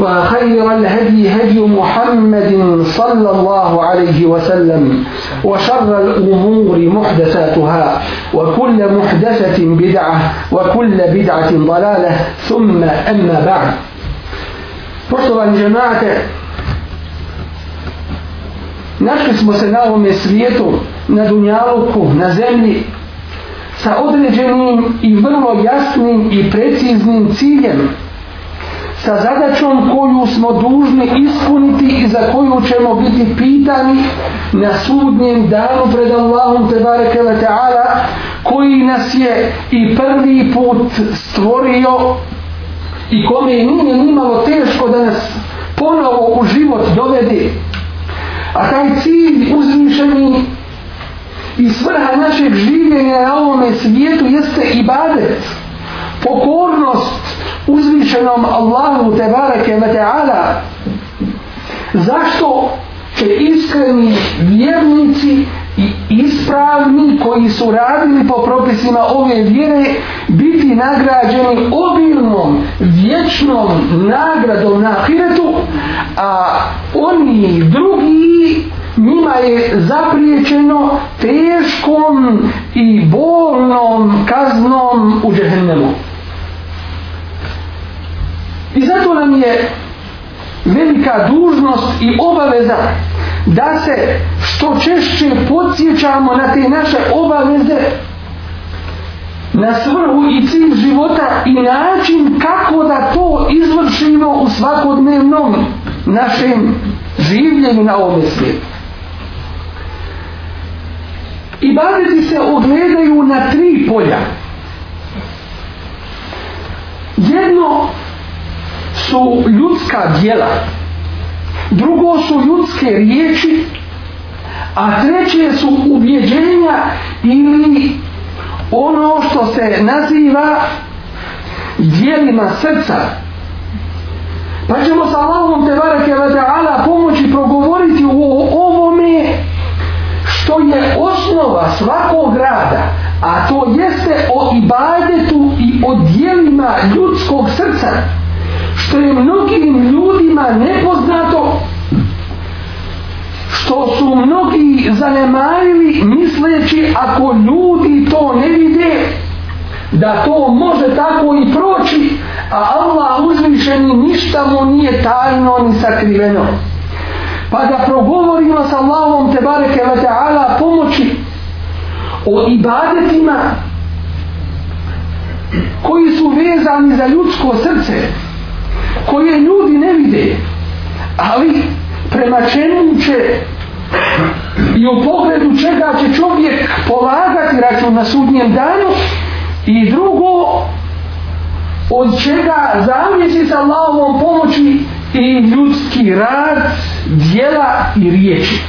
وخير الهدي هدي محمد صلى الله عليه وسلم وشر الأمور محدثاتها وكل محدثة بدعة وكل بدعة ضلالة ثم أما بعد فصلا جماعة نفس smo مسريته na ovome svijetu, na Dunjaluku, na sa određenim i vrlo jasnim i preciznim ciljem sa zadaćom koju smo dužni ispuniti i za koju ćemo biti pitani na sudnjem danu pred Allahom tebareke wa ta'ala koji nas je i prvi put stvorio i kome je nije nimalo teško da nas ponovo u život dovede a taj cilj uzvišeni i svrha našeg življenja na ovome svijetu jeste ibadet ibadet pokornost uzvišenom Allahu Tebareke ve Teala zašto će iskreni vjernici i ispravni koji su radili po propisima ove vjere biti nagrađeni obilnom vječnom nagradom na ahiretu a oni drugi njima je zapriječeno teškom i bolnom kaznom u džetu. je velika dužnost i obaveza da se što češće podsjećamo na te naše obaveze na svrhu i cilj života i način kako da to izvršimo u svakodnevnom našem življenju na ovom svijetu. I baviti se ogledaju na tri polja. Jedno su ljudska dijela, drugo su ljudske riječi, a treće su ubjeđenja ili ono što se naziva dijelima srca. Pa ćemo sa Allahom te barake vada'ala pomoći progovoriti o ovome što je osnova svakog rada, a to jeste o ibadetu i o dijelima ljudskog srca. srca što je mnogim ljudima nepoznato što su mnogi zanemarili misleći ako ljudi to ne vide da to može tako i proći a Allah uzvišeni ništa mu nije tajno ni sakriveno pa da progovorimo sa Allahom te bareke wa ta'ala pomoći o ibadetima koji su vezani za ljudsko srce koje ljudi ne vide ali prema čemu će i u pogledu čega će čovjek polagati račun na sudnjem danu i drugo od čega zavisi sa Allahovom pomoći i ljudski rad dijela i riječi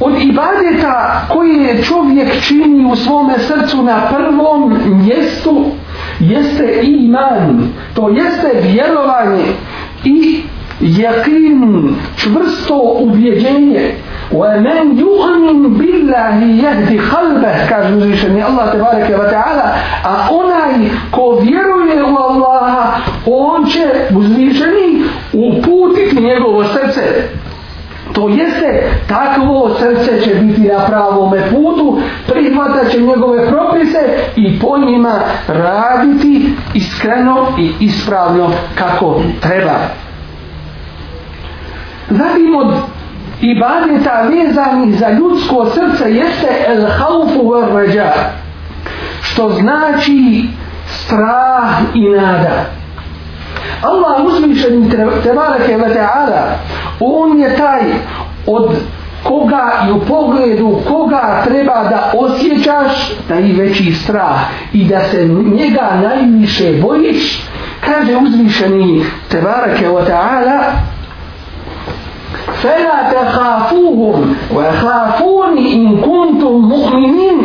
od ibadeta koje čovjek čini u svome srcu na prvom mjestu jeste iman, to jeste vjerovanje i jakin, čvrsto ubjeđenje. وَمَنْ يُؤْمِنْ بِاللَّهِ يَهْدِ خَلْبَهِ kaže uzvišenje Allah tebareke wa ta'ala a onaj ko vjeruje u Allaha on će uzvišeni uputiti njegovo srce To jeste, takvo srce će biti na pravome putu, prihvatat će njegove propise i po njima raditi iskreno i ispravno kako treba. Zatim od ibadeta vezanih za ljudsko srce jeste el haufu vrveđa, što znači strah i nadat. Allah uzvišen i tebareke ve ta'ala on je taj od koga i u pogledu koga treba da osjećaš najveći strah i da se njega najviše bojiš kaže uzvišeni tebareke ve ta'ala فلا تخافوهم وخافوني إن كنتم مؤمنين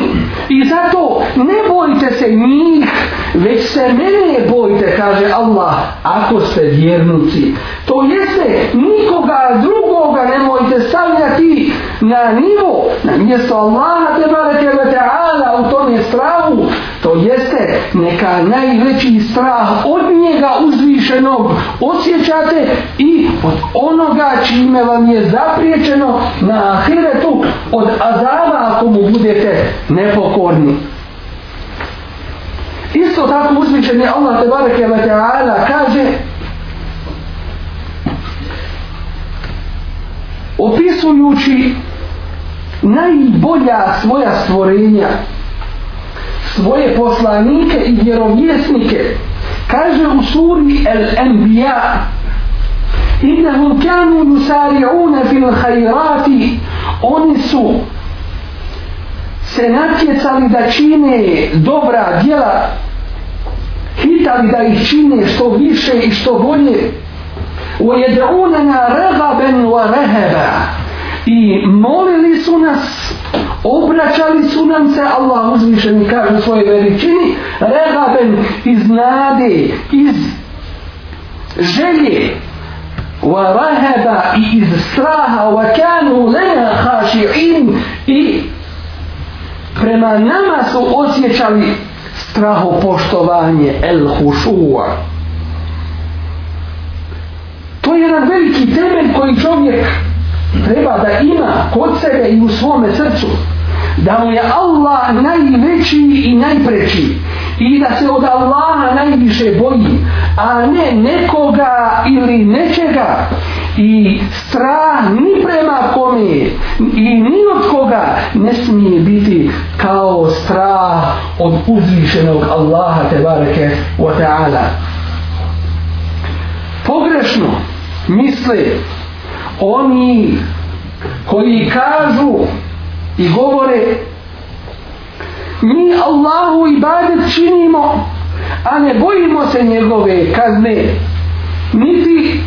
I zato ne bojite se njih, već se mene bojite, kaže Allah, ako ste vjernuci. To jeste, nikoga drugoga ne mojte stavljati na nivo, na mjesto Allaha te barake ta'ala u tom je strahu, To jeste neka najveći strah od njega uzvišenog osjećate i od onoga čime vam je zapriječeno na ahiretu od azava ako mu budete nepokorni. Isto tako uzvišen je Allah te bareke vata'ala kaže opisujući najbolja svoja stvorenja svoje poslanike i vjerovjesnike kaže u suri El Enbiya Innehu kanu yusari'una fil khairati oni su se natjecali da čine dobra djela hitali da ih čine što više i što bolje ujedrunana ragaben wa rahaba i molili su nas obraćali su nam se Allah uzvišen i kaže svoje veličini regaben iz nade iz želje wa rahaba i iz straha wa kanu lena hašiin i prema nama su osjećali straho poštovanje el hušua to je jedan veliki temelj koji čovjek treba da ima kod sebe i u svome srcu da mu je Allah najveći i najpreći i da se od Allaha najviše boji a ne nekoga ili nečega i strah ni prema kome i ni od koga ne smije biti kao strah od uzvišenog Allaha te bareke wa ta'ala pogrešno misle oni koji kažu i govore mi Allahu i badet činimo a ne bojimo se njegove kazne niti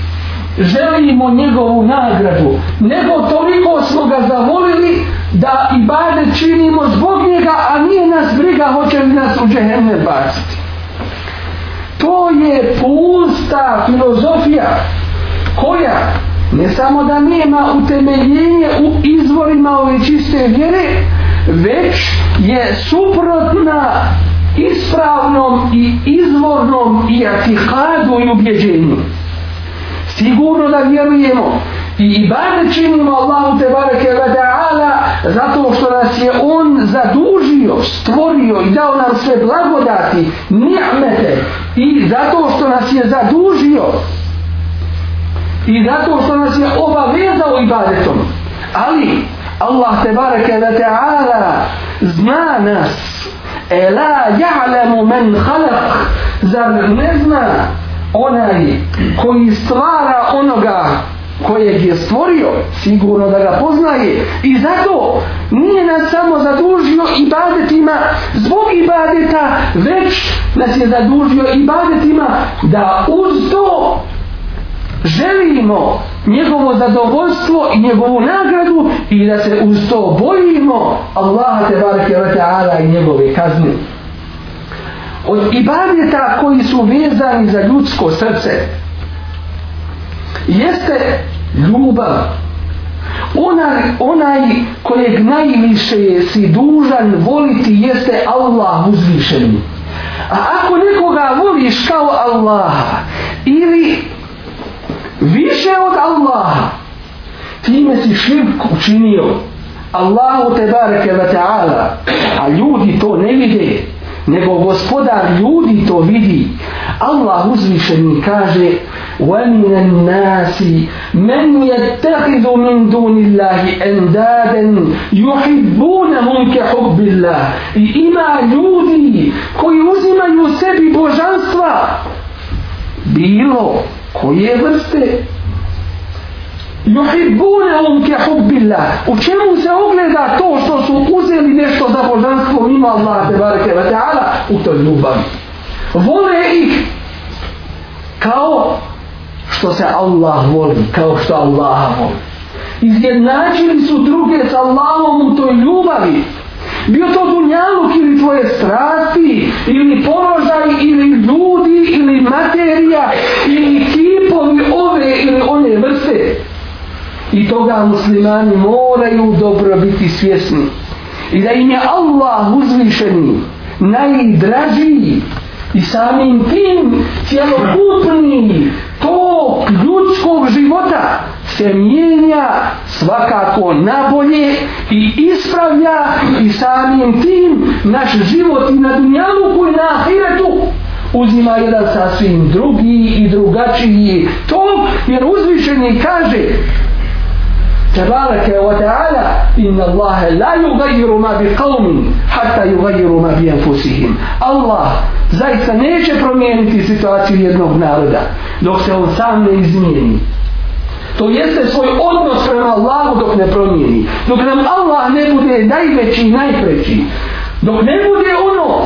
želimo njegovu nagradu nego toliko smo ga zavolili da i badet činimo zbog njega a nije nas briga hoće li nas u džehenne baciti to je pusta filozofija koja ne samo da nema utemeljenje u izvorima ove čiste vjere, već je suprotna ispravnom i izvornom i atihadu i ubjeđenju. Sigurno da vjerujemo i ibad činimo Allahu te bareke ve taala zato što nas je on zadužio, stvorio i dao nam sve blagodati, nimete i zato što nas je zadužio i zato što nas je obavezao ibadetom. Ali Allah te bareke ve taala zna nas. Ela ja'lamu men khalaq zar ne zna onaj koji stvara onoga kojeg je stvorio sigurno da ga poznaje i zato nije nas samo zadužio ibadetima zbog ibadeta već nas je zadužio ibadetima da uz to želimo njegovo zadovoljstvo i njegovu nagradu i da se uz to bojimo Allaha te barake wa ta'ala i njegove kazne. Od ibadeta koji su vezani za ljudsko srce jeste ljubav onaj, onaj kojeg najviše si dužan voliti jeste Allah uzvišeni a ako nekoga voliš kao Allah ili više od Allaha time si širk učinio Allahu te bareke wa ta'ala a ljudi to ne vide nego gospodar ljudi to vidi Allah uzvišeni kaže وَمِنَ النَّاسِ مَنْ يَتَّخِذُ مِنْ دُونِ اللَّهِ أَنْدَادًا يُحِبُّونَهُمْ كَحُبِّ اللَّهِ i ima ljudi koji uzimaju sebi božanstva bilo koje vrste Juhibbune um ke hubbillah. U čemu se ogleda to što su uzeli nešto za božanstvo mimo Allah te bareke ve taala u toj ljubavi. Vole ih kao što se Allah voli, kao što Allah voli. Izjednačili su druge s Allahom u toj ljubavi. Bio to dunjaluk ili tvoje strasti, ili položaj, ili ljudi, ili materija, ili kupovi ove ili one vrste. I toga muslimani moraju dobro biti svjesni. I da im je Allah uzvišeni, najdražiji i samim tim cjelokupni tok ljudskog života se mijenja svakako nabolje i ispravlja i samim tim naš život i na dunjalu koji na ahiretu uzima jedan sasvim drugi i drugačiji je to jer uzvišeni kaže tabaraka wa ta'ala inna allaha la yugayru ma bi qawmin hatta yugayru ma bi anfusihim Allah zaista neće promijeniti situaciju jednog naroda dok se on sam ne izmijeni to jeste svoj odnos prema Allahu dok ne promijeni dok nam Allah ne bude najveći i najpreći dok ne bude ono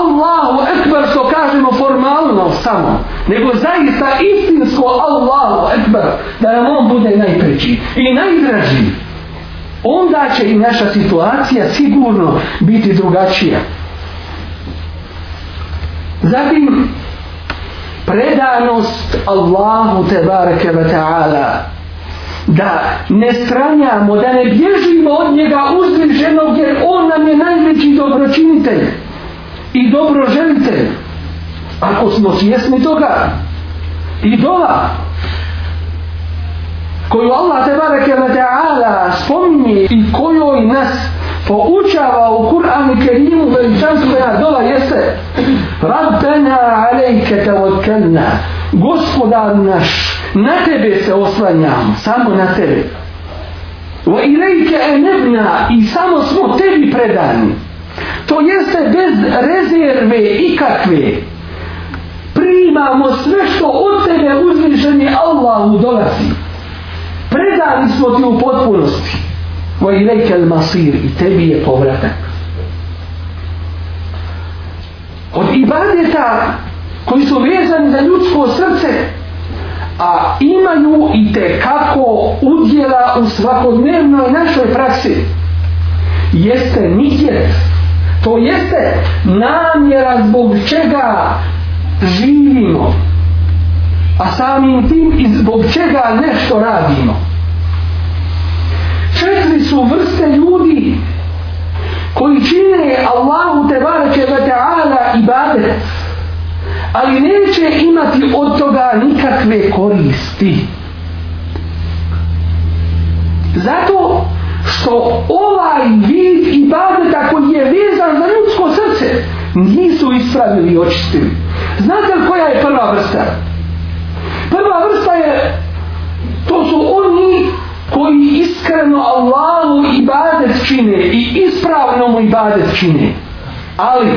Allahu Ekber što kažemo formalno samo, nego zaista istinsko Allahu Ekber da nam on bude najpreći i najdraži onda će i naša situacija sigurno biti drugačija zatim predanost Allahu Tebareke ve Teala da ne stranjamo da ne bježimo od njega uzvišenog jer on nam je najveći dobročinitelj i dobro želite ako smo svjesni toga i dola koju Allah te bareke na ta'ala spominje i kojoj nas poučava u Kur'an i Kerimu veličanstvena dola jeste Rabbena alejke tavakkalna gospodar naš na tebe se oslanjamo samo na tebe wa ilejke enebna i samo smo tebi predani To jeste bez rezerve i kakve primamo sve što od tebe uzvišeni Allahu dolazi. Predali smo ti u potpunosti. Wa ilajke masir i tebi je povratak. Od ibadeta koji su vezani za ljudsko srce a imaju i te kako udjela u svakodnevnoj našoj praksi jeste nikjet To jeste namjera zbog čega živimo. A samim tim i zbog čega nešto radimo. Četiri su vrste ljudi koji čine Allahu te bareke ve ta'ala i ali neće imati od toga nikakve koristi. Zato što ovaj vid i badeta koji je vezan za ljudsko srce nisu ispravili i očistili. Znate li koja je prva vrsta? Prva vrsta je to su oni koji iskreno Allahu i badet čine i ispravno mu i badet čine. Ali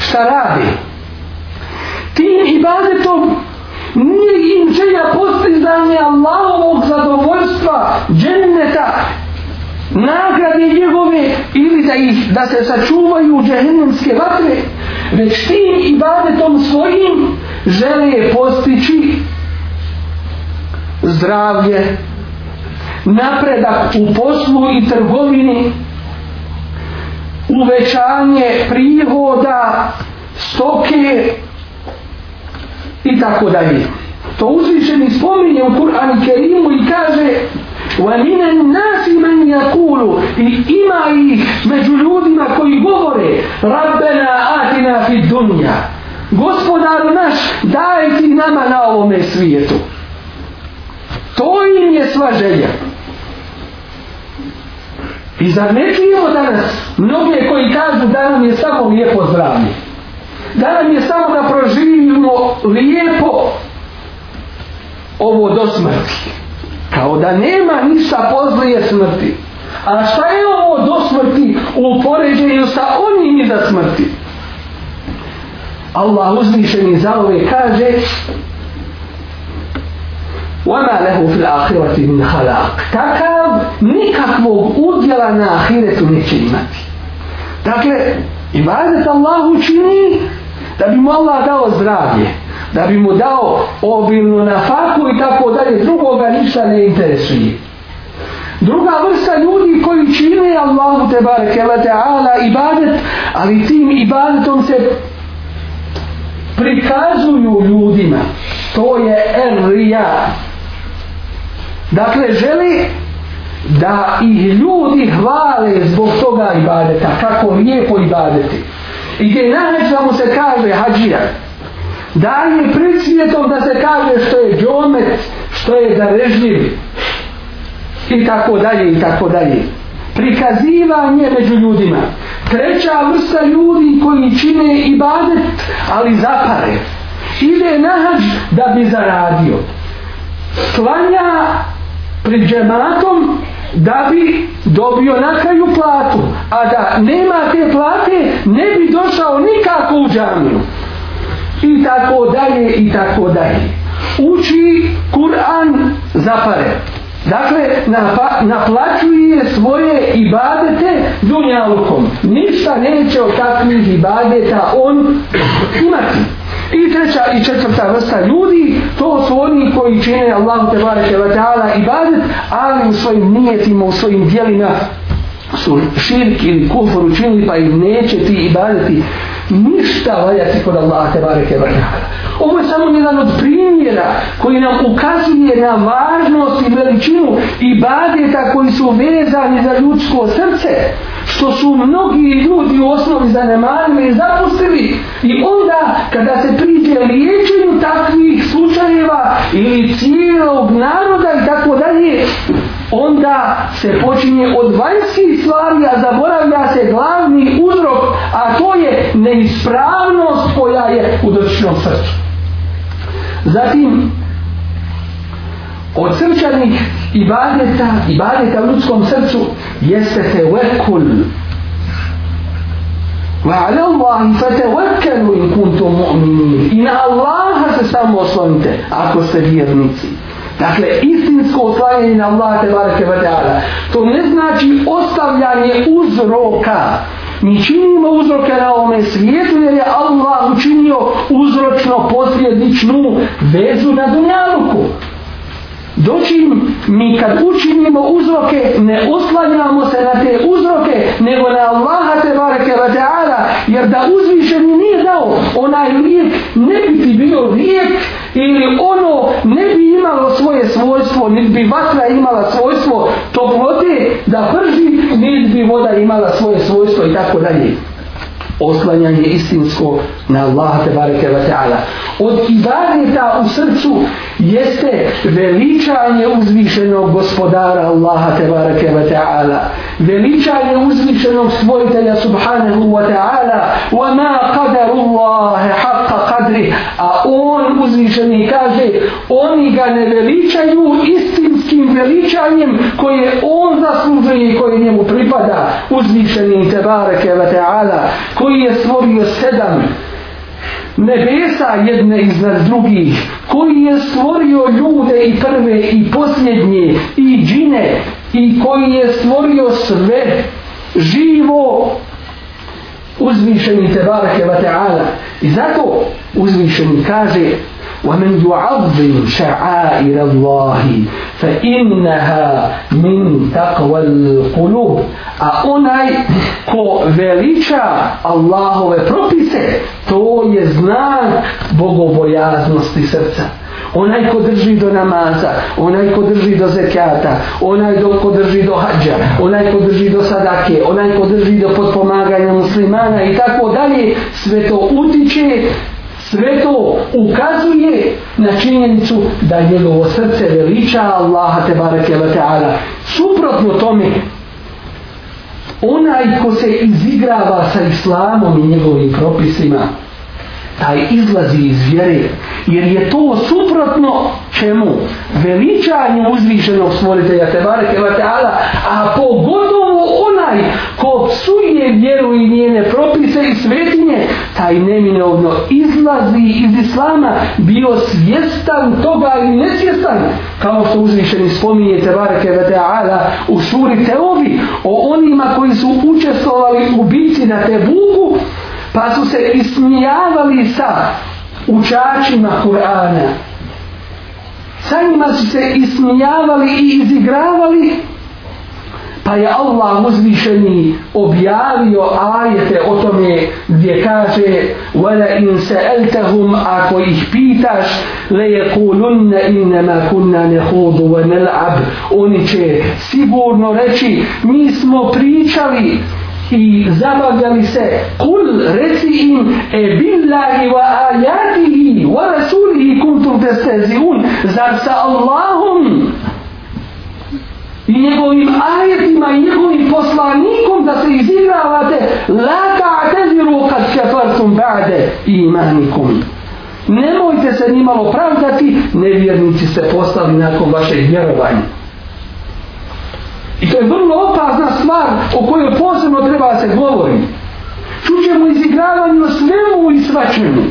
šta radi? Tim i badetom ni inčeja postizanje Allahovog zadovoljstva dženneta nagrade njegove ili da ih da se sačuvaju u džehennemske vatre već tim ibadetom svojim žele postići zdravlje napredak u poslu i trgovini uvećanje prihoda stoke i tako dalje. To uzvišeni spominje u Kur'an Kerimu i kaže وَمِنَ النَّاسِ مَنْ يَقُولُ I ima ih među ljudima koji govore رَبَّنَا آتِنَا فِي الدُّنْيَا Gospodar naš, daj ti nama na ovome svijetu. To im je sva želja. I zar ne čujemo danas mnoge koji kažu da nam je samo lijepo zdravlje? da nam je samo da proživimo lijepo ovo do smrti. Kao da nema ništa pozlije smrti. A šta je ovo do smrti u poređenju sa onim iza smrti? Allah uzvišen i za ove kaže وَمَا لَهُ فِي الْآخِرَةِ مِنْ خَلَاقِ Takav nikakvog udjela na ahiretu neće imati. Dakle, ibadet Allahu čini da bi mu Allah dao zdravlje, da bi mu dao obilnu nafaku i tako dalje, drugoga ništa ne interesuje. Druga vrsta ljudi koji čine Allahu te bareke la ta'ala ibadet, ali tim ibadetom se prikazuju ljudima. To je erija. Dakle, želi da ih ljudi hvale zbog toga ibadeta. Kako lijepo ibadeti. I gdje je najveće da mu se kaže hađija, da je pričvjetom da se kaže što je džomet, što je darežljiv, i tako dalje, i tako dalje. Prikazivanje među ljudima. Treća vrsta ljudi koji čine i badet, ali zapare. Ide na hađ da bi zaradio. Klanja pred džematom, da bi dobio na kraju platu, a da nema te plate, ne bi došao nikako u džamiju. I tako dalje, i tako dalje. Uči Kur'an za pare. Dakle, napa, naplaćuje svoje ibadete dunjalkom. Ništa neće od takvih ibadeta on imati. I treća i četvrta vrsta ljudi, to su oni koji čine Allahu te bareke ve taala ibadet, ali u svojim nijetima, u svojim djelima su širk ili kufr učinili pa im neće ti ibadeti ništa valjati kod Allaha te bareke ve taala. Ovo je samo jedan od primjera koji nam ukazuje na važnost i veličinu ibadeta koji su vezani za ljudsko srce što su mnogi ljudi u osnovi zanemarili i zapustili i onda kada se priđe liječenju takvih slučajeva ili cijelog naroda i tako dalje onda se počinje od vanjskih stvari a zaboravlja se glavni uzrok a to je neispravnost koja je u drčnom srcu zatim od srčanih ibadeta, ibadeta u ljudskom srcu, jeste te vekul. Wa ala Allah fa tawakkalu in kuntum mu'minin. In Allaha se samo oslonite ako ste vjernici. Dakle, istinsko oslanjanje na Allaha te bareke ve taala. To ne znači ostavljanje uzroka. Mi činimo uzroke na ovome svijetu jer je Allah učinio uzročno posljedičnu vezu na dunjaluku. Dočim mi kad učinimo uzroke, ne oslanjamo se na te uzroke, nego na Allaha te bareke radeala, jer da uzviše mi nije dao onaj lijek, ne bi ti bio lijek, ili ono ne bi imalo svoje svojstvo, ne bi vatra imala svojstvo toplote da prži, ne bi voda imala svoje svojstvo i tako dalje oslanjanje istinsko na Allaha te bareke ve taala od ibadeta u srcu jeste veličanje uzvišenog gospodara Allaha tebareke ve ta'ala veličanje uzvišenog stvoritelja subhanahu wa ta'ala wa ma qadaru Allahe haqqa qadri a on uzvišeni kaže oni ga ne veličaju istinskim veličanjem koje on zaslužuje i koje njemu pripada uzvišeni tebareke ve ta'ala koji je stvorio sedam nebesa jedne iznad drugih, koji je stvorio ljude i prve i posljednje i džine i koji je stvorio sve živo uzvišeni te barake vata'ala. I zato uzvišeni kaže ومن يعظم شعائر الله فإنها من تقوى القلوب أوناي كو فيليشا الله وبروبيسي تو يزنان بوغوبوياسنوستي سيرسا onaj ko drži do namaza, onaj ko drži do zekata, onaj do, ko drži do hađa, onaj ko drži do sadake, onaj ko drži do potpomaganja muslimana i tako dalje, sve to utiče sve to ukazuje na činjenicu da njegovo srce veliča Allaha te barake wa ta'ala. Suprotno tome, onaj ko se izigrava sa islamom i njegovim propisima, taj izlazi iz vjere, jer je to suprotno čemu? Veličanju uzvišenog stvoritelja te barake wa ta'ala, a pogotovo onaj ko psuje vjeru i njene propise i svetinje, taj neminovno izlazi iz islama, bio svjestan toga ili nesvjestan, kao što uzvišeni spominje Tebareke Vata'ala u suri Teovi, o onima koji su učestvovali u bici na Tebuku, pa su se ismijavali sa učačima Kur'ana. Sa njima su se ismijavali i izigravali pa je Allah uzvišeni objavio ajete o tome gdje kaže وَلَا إِنْ سَأَلْتَهُمْ Ako ih pitaš لَيَكُولُنَّ إِنَّمَا كُنَّا نَهُودُ وَنَلْعَبْ Oni će sigurno reći mi smo pričali i zabavljali se kul reci im e billahi wa ajatihi wa rasulihi kuntum testezi un zar sa Allahom i njegovim ajetima i njegovim poslanikom da se izigravate la ta'teziru kad kefartum ba'de imanikum nemojte se nimalo pravdati nevjernici se postali nakon vaše vjerovanje i to je vrlo opazna stvar o kojoj posebno treba se govori čućemo izigravanje na svemu i svačemu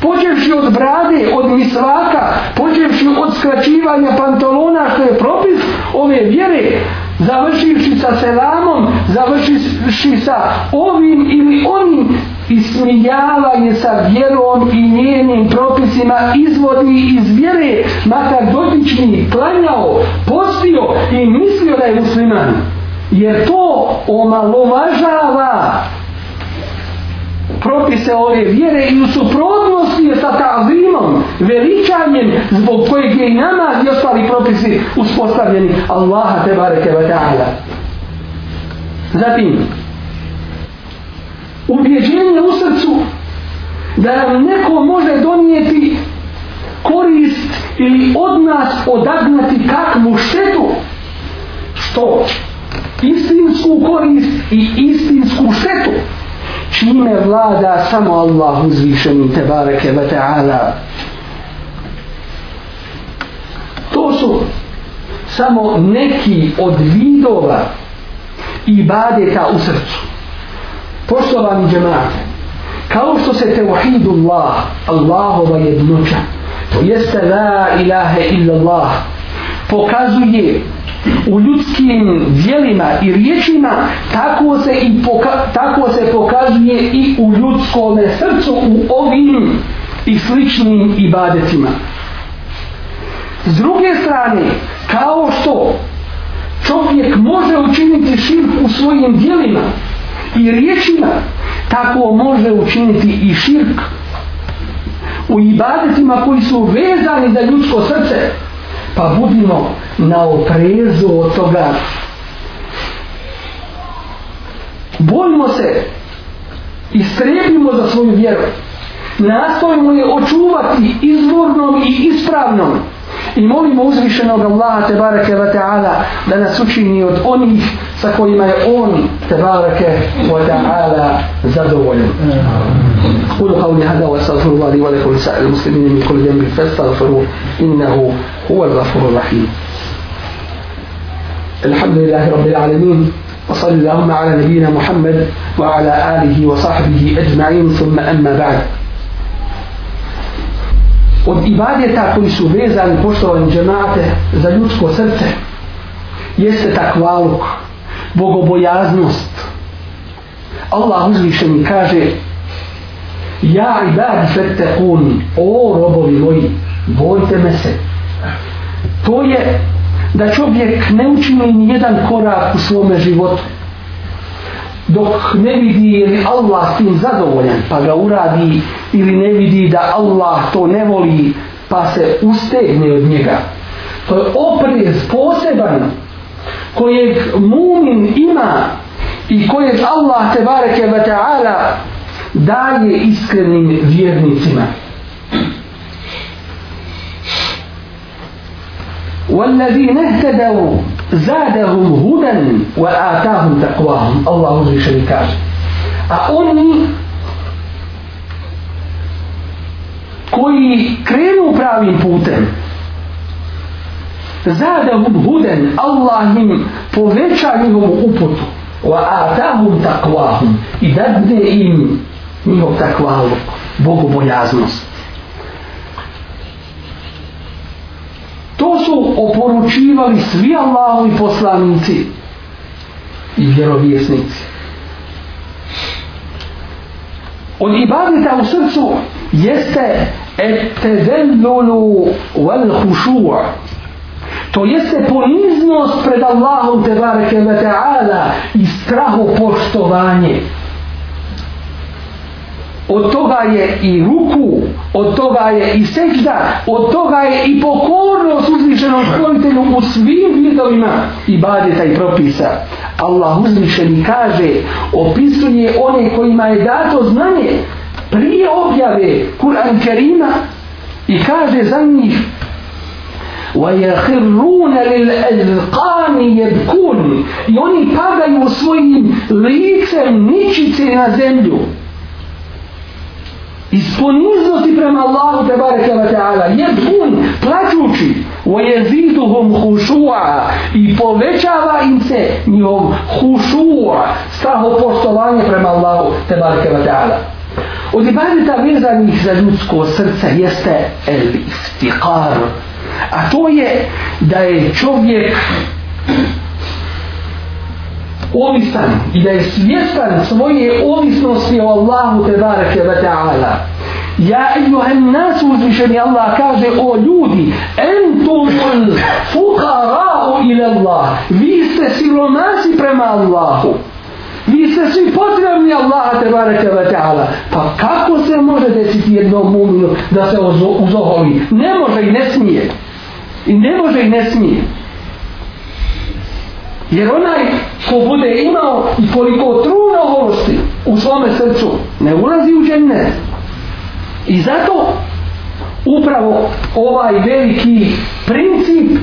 Počevši od brade, od misvaka, počevši od skraćivanja pantalona, što je propis ove vjere, završivši sa selamom, završivši sa ovim ili onim, ismijavanje sa vjerom i njenim propisima izvodi iz vjere, makar dotični klanjao, postio i mislio da je musliman. Jer to omalovažava propise ove vjere i u suprotnosti je sa tazimom, veličanjem zbog kojeg je i nama i ostali propisi uspostavljeni Allaha te bareke wa ta'ala. Zatim, ubjeđenje u srcu da nam neko može donijeti korist ili od nas odagnati kakvu štetu što istinsku korist i istinsku štetu čime vlada samo Allah uzvišeni te bareke ve ta'ala to su samo neki od vidova ibadeta u srcu poštovani džemate kao što se tevahidu Allah Allahova jednoća to jeste la ilaha illa Allah pokazuje u ljudskim dijelima i riječima, tako se, i poka, tako se pokazuje i u ljudskome srcu u ovim i sličnim ibadetima. S druge strane, kao što čovjek može učiniti širk u svojim dijelima i riječima, tako može učiniti i širk u ibadetima koji su vezani za ljudsko srce. Srce pa budimo na oprezu od toga bojimo se i strepimo za svoju vjeru nastojimo je očuvati izvornom i ispravnom i molimo uzvišenog Allaha te barake wa ta'ala da nas učini od onih sa kojima je on te barake wa ta'ala zadovoljen Amen. أقول قولي هذا وأستغفر الله لي ولكم لسائر المسلمين من كل ذنب فاستغفروه إنه هو الغفور الرحيم الحمد لله رب العالمين وصلى اللهم على نبينا محمد وعلى آله وصحبه أجمعين ثم أما بعد Od ibadeta koji su vezani, poštovani džemate, za ljudsko srce, jeste takvaluk, bogobojaznost. Allah uzvišeni kaže ja i bad fette kun o robovi moji bojte me se to je da čovjek ne učini ni jedan korak u svome životu dok ne vidi je li Allah s tim zadovoljan pa ga uradi ili ne vidi da Allah to ne voli pa se ustegne od njega to je oprez poseban kojeg mumin ima i kojeg Allah te bareke ve taala daje iskrenim vjernicima. والذي نهتدوا زادهم هدى وآتاهم تقواهم الله ذي شركات أأني كوي كرينوا براوين بوتن زادهم هدى اللهم فوفيتشا لهم قبط وآتاهم تقواهم إذا بدئين njihov takvaluk, bogobojaznost. To su oporučivali svi Allahovi poslanici i vjerovjesnici. Od ibadita u srcu jeste etedellulu wal hušu'a. To jeste poniznost pred Allahom te bareke ve i strahu poštovanje od toga je i ruku, od toga je i sežda, od toga je i pokornost uzvišenom stvoritelju u svim vidovima i bade taj propisa. Allah uzvišen kaže, opisuje one kojima je dato znanje prije objave Kur'an Kerima i kaže za njih وَيَخِرُّونَ لِلْأَذْقَانِ يَبْكُونِ I oni padaju svojim licem ničice na zemlju iz poniznosti prema Allahu te bareke wa ta'ala je bun plaćući wa jezituhum hušua i povećava im se njom hušua straho postovanje prema Allahu te bareke wa ta'ala od ibadita vezanih za ljudsko srce jeste el istiqar a to je da je čovjek ovisan i da je svjestan svoje ovisnosti o Allahu te barake wa ta'ala. Ja ijuhem nas uzvišeni Allah kaže o ljudi entumul fukarao ila Allah. Vi ste siromasi prema Allahu. Vi ste svi potrebni Allaha te barake wa ta'ala. Pa kako se može desiti jednom muminu da se uzoholi? Ne može i ne smije. I ne može i ne smije. Jer onaj ko bude imao i koliko truna ovosti u svome srcu, ne ulazi u džene. I zato upravo ovaj veliki princip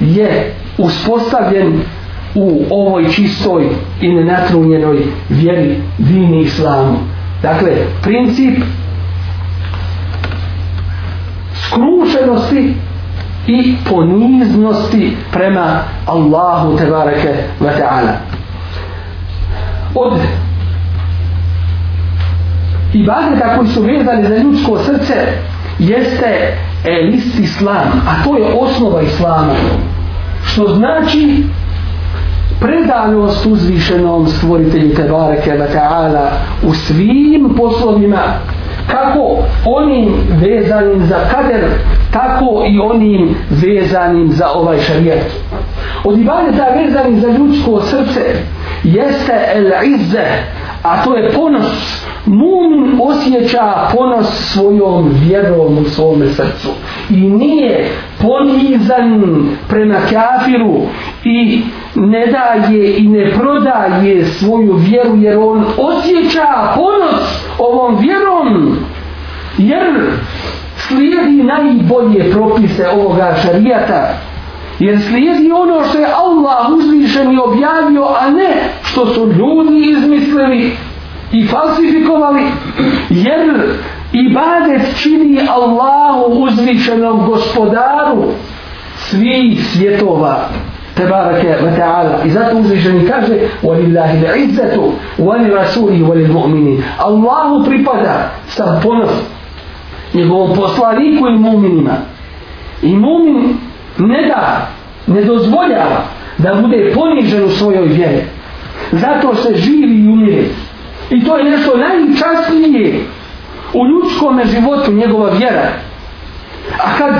je uspostavljen u ovoj čistoj i nenatrunjenoj vjeri vini islamu. Dakle, princip skrušenosti i poniznosti prema Allahu tebareke ve ta'ala od ibadeta koji su vezani za ljudsko srce jeste elist islam a to je osnova islama što znači predanost uzvišenom stvoritelju tebareke ve ta'ala u svim poslovima kako onim vezanim za kader, tako i onim vezanim za ovaj šarijet. Od ibadeta vezanim za ljudsko srce jeste el izze, a to je ponos, mumin osjeća ponos svojom vjerom u svome srcu i nije ponizan prema kafiru i ne daje i ne prodaje svoju vjeru jer on osjeća ponos ovom vjerom jer slijedi najbolje propise ovoga šarijata jer slijedi ono što je Allah uzvišen i objavio a ne što su ljudi izmislili i falsifikovali jer ibadet čini Allahu uzvišenom gospodaru svih svjetova tebareke ve ta'ala i zato uzvišeni kaže walillahi l'izzatu wal rasuli wal mu'mini Allahu pripada sa ponos njegovom poslaniku i mu'minima i mu'min ne da ne dozvoljava da bude ponižen u svojoj vjeri zato se živi i umire I to je nešto najčastnije u ljudskom životu njegova vjera. A kad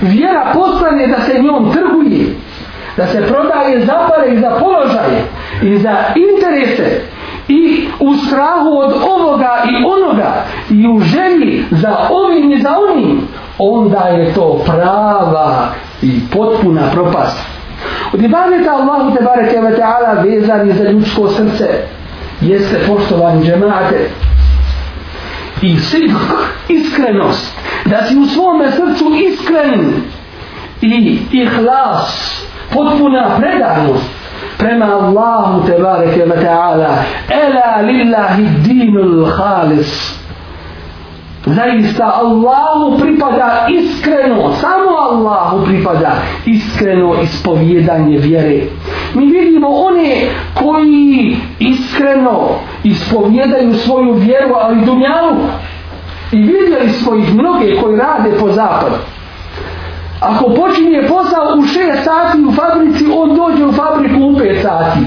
vjera postane da se njom trguje, da se prodaje za pare i za položaje i za interese i u strahu od ovoga i onoga i u želji za ovim i za onim, onda je to prava i potpuna propast. Od ibadeta Allahu te bareke ve taala vezani za ljudsko srce jeste poštovani džemate i sidk, iskrenost da si u svome srcu iskren i ihlas potpuna predanost prema Allahu te bareke ve taala ela lillahi dinul khalis zaista Allahu pripada iskreno samo Allahu pripada iskreno ispovjedanje vjere mi vidimo one koji iskreno ispovjedaju svoju vjeru, ali dunjalu. I vidjeli smo ih mnoge koji rade po zapadu. Ako počinje posao u 6 sati u fabrici, on dođe u fabriku u 5 sati.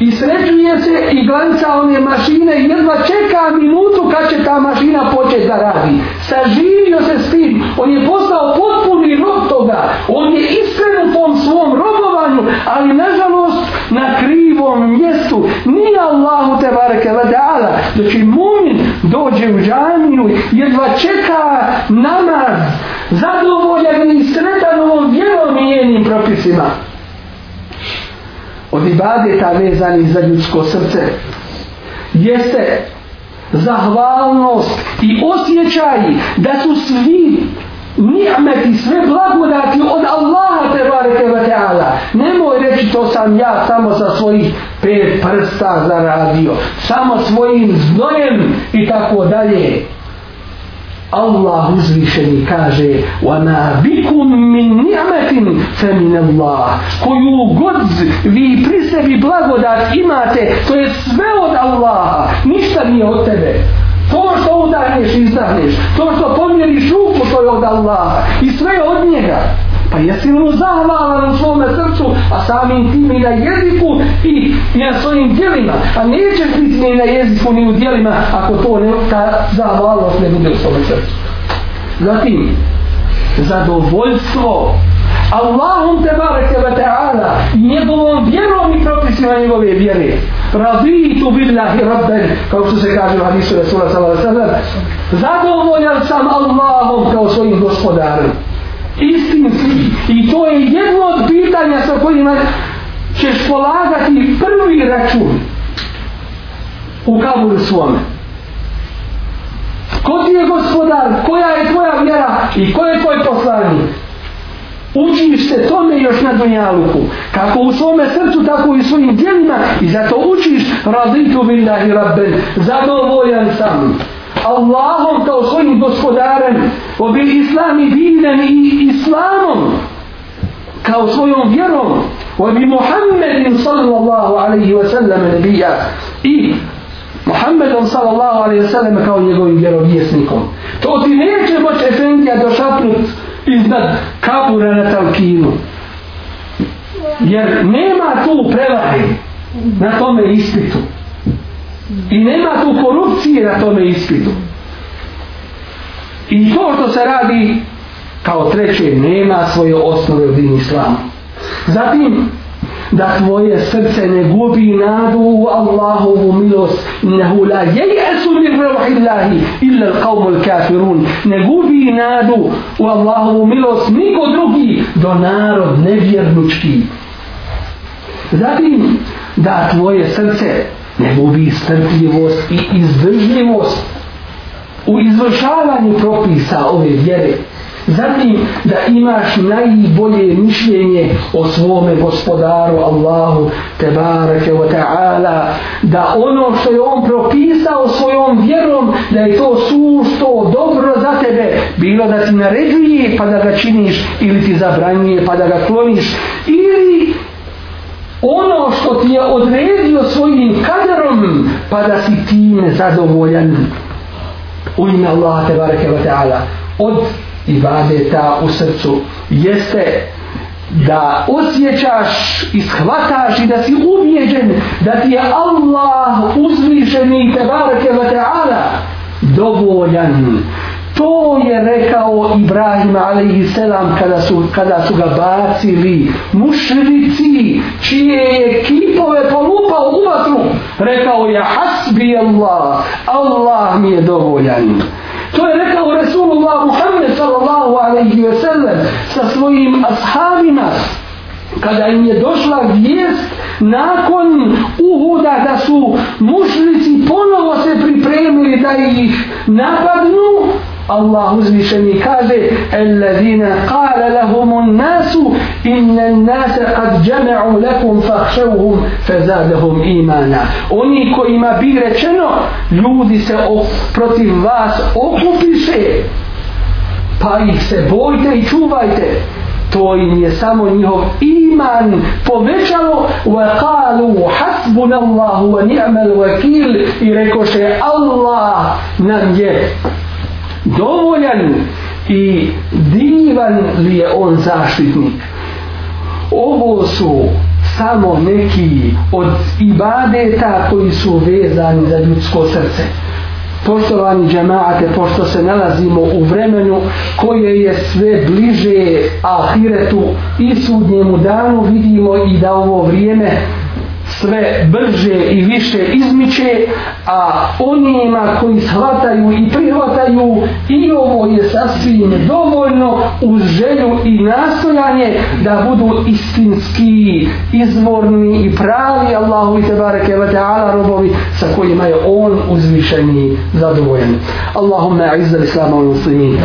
I sređuje se i glanca one mašine i jedva čeka minutu kad će ta mašina početi da radi. Saživio se s tim. On je postao potpuni rok on je iskren u tom svom robovanju, ali nažalost na krivom mjestu ni Allahu te bareke ve taala znači mumin dođe u džamiju jedva čeka namaz zadovoljan i sretan ovom vjerovijenim propisima od ibadeta vezani za ljudsko srce jeste zahvalnost i osjećaj da su svi nijamet i sve blagodati od Allaha te barete wa ta'ala. Nemoj reći to sam ja samo sa svojih pet prsta zaradio. Samo svojim znojem i tako dalje. Allah uzvišeni kaže وَمَا بِكُمْ مِنْ نِعْمَةٍ فَمِنَ اللَّهِ koju god vi pri sebi blagodat imate to je sve od Allaha ništa nije od tebe To što udahneš i izdahneš, to što pomjeriš ruku, to je od Allaha i sve je od njega. Pa jesi mu zahvalan u svome srcu, a samim tim i na jeziku i, i na svojim dijelima. A nećeš biti ni na jeziku ni u dijelima ako to ne, ta zahvalnost ne bude u svome srcu. Zatim, zadovoljstvo. Zadovoljstvo. Allahom te bareke ve ta'ala njegovom vjerom i propisima njegove vjere razvijitu billahi rabben kao što se kaže u hadisu Rasula sallallahu alaihi sallam zadovoljan sam Allahom kao svojim gospodarom istinski i to je jedno od pitanja sa kojima ćeš polagati prvi račun u kaburu svome ko ti je gospodar koja je tvoja vjera i ko je tvoj poslanik učiš se tome još na dunjaluku kako u svome srcu tako i svojim djelima i zato učiš razitu billahi rabben zadovoljan sam Allahom kao svojim gospodarem obi islami dinem i islamom kao svojom vjerom obi Muhammedin sallallahu alaihi wa sallam nebija i Muhammedom sallallahu alaihi wa sallam kao njegovim vjerovjesnikom to ti neće moći efendija došapnut iznad kabura na talkinu. Jer nema tu prevari na tome ispitu. I nema tu korupcije na tome ispitu. I to što se radi kao treće, nema svoje osnove u din islamu. Zatim, da tvoje srce ne gubi nadu u Allahovu milost innehu la jeyesu min rohillahi illa l'qavmu l'kafirun ne gubi nadu u Allahovu milost niko drugi do narod nevjernučki zatim da tvoje srce ne gubi strpljivost i izdržljivost u izvršavanju propisa ove vjere zatim da imaš najbolje mišljenje o svome gospodaru Allahu te barake wa ta'ala da ono što je on propisao svojom vjerom da je to sušto dobro za tebe bilo da ti naređuje pa da ga činiš ili ti zabranjuje pa da ga kloniš ili ono što ti je odredio svojim kaderom pa da si time zadovoljan u ime Allaha te barake wa ta'ala od i vadeta u srcu jeste da osjećaš i shvataš i da si ubijeđen da ti je Allah uzvišeni te barake va ta'ala dovoljan to je rekao Ibrahim alaihi selam kada su, kada su ga bacili mušrici čije je kipove polupao u vatru rekao je hasbi Allah Allah mi je dovoljan To je rekao Resulullah Muhammed sallallahu alaihi ve sellem sa svojim ashabima kada im je došla vijest nakon uhuda da su mušlici ponovo se pripremili da ih napadnu Allah uzvišeni kaže الَّذِينَ قَالَ لَهُمُ النَّاسُ إِنَّ النَّاسَ قَدْ جَمَعُوا لَكُمْ فَحْشَوْهُمْ فَزَادَهُمْ إِمَانًا Oni kojima bi rečeno ljudi se protiv vas okupiše pa ih se bojte i čuvajte to im je samo njihov iman povećalo wa qalu hasbunallahu wa ni'mal wakil i rekoše Allah nam je dovoljan i divan li je on zaštitnik ovo su samo neki od ibadeta koji su vezani za ljudsko srce poštovani džemaate pošto se nalazimo u vremenu koje je sve bliže ahiretu i sudnjemu danu vidimo i da ovo vrijeme sve brže i više izmiče a onima koji shvataju i prije Sí, ovo je sasvim dovoljno u želju i nastojanje da budu istinski, izvorni i pravi Allahu i tebareke wa ta'ala robovi sa kojima je on uzvišeni zadovoljen. Allahumma izzal islamu al muslimin.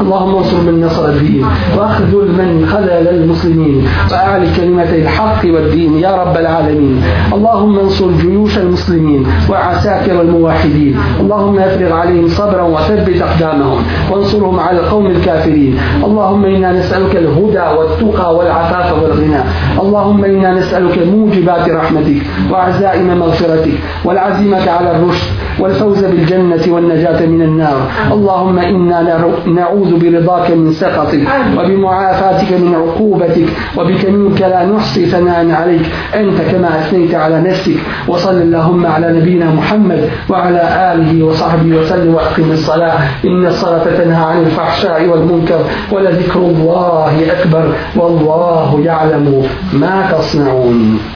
Allahumma usul min nasar al-din. Wa ahdul men khadal al-muslimin. Wa a'li kalimatai l-haq wa din Ya Rabb al-alamin. Allahumma ansur juyush al-muslimin. Wa asakir al-muwahidin. Allahumma afrir alihim صبرا وثبت أقدامهم معهم وانصرهم على القوم الكافرين اللهم إنا نسألك الهدى والتقى والعفاف والغنى اللهم إنا نسألك موجبات رحمتك وعزائم مغفرتك والعزيمة على الرشد والفوز بالجنة والنجاة من النار اللهم إنا نعوذ برضاك من سخطك وبمعافاتك من عقوبتك وبك منك لا نحصي ثناء عليك أنت كما أثنيت على نفسك وصل اللهم على نبينا محمد وعلى آله وصحبه وسلم وأقم الصلاة إن الصلاة تنهى عن الفحشاء والمنكر ولذكر الله أكبر والله يعلم ما تصنعون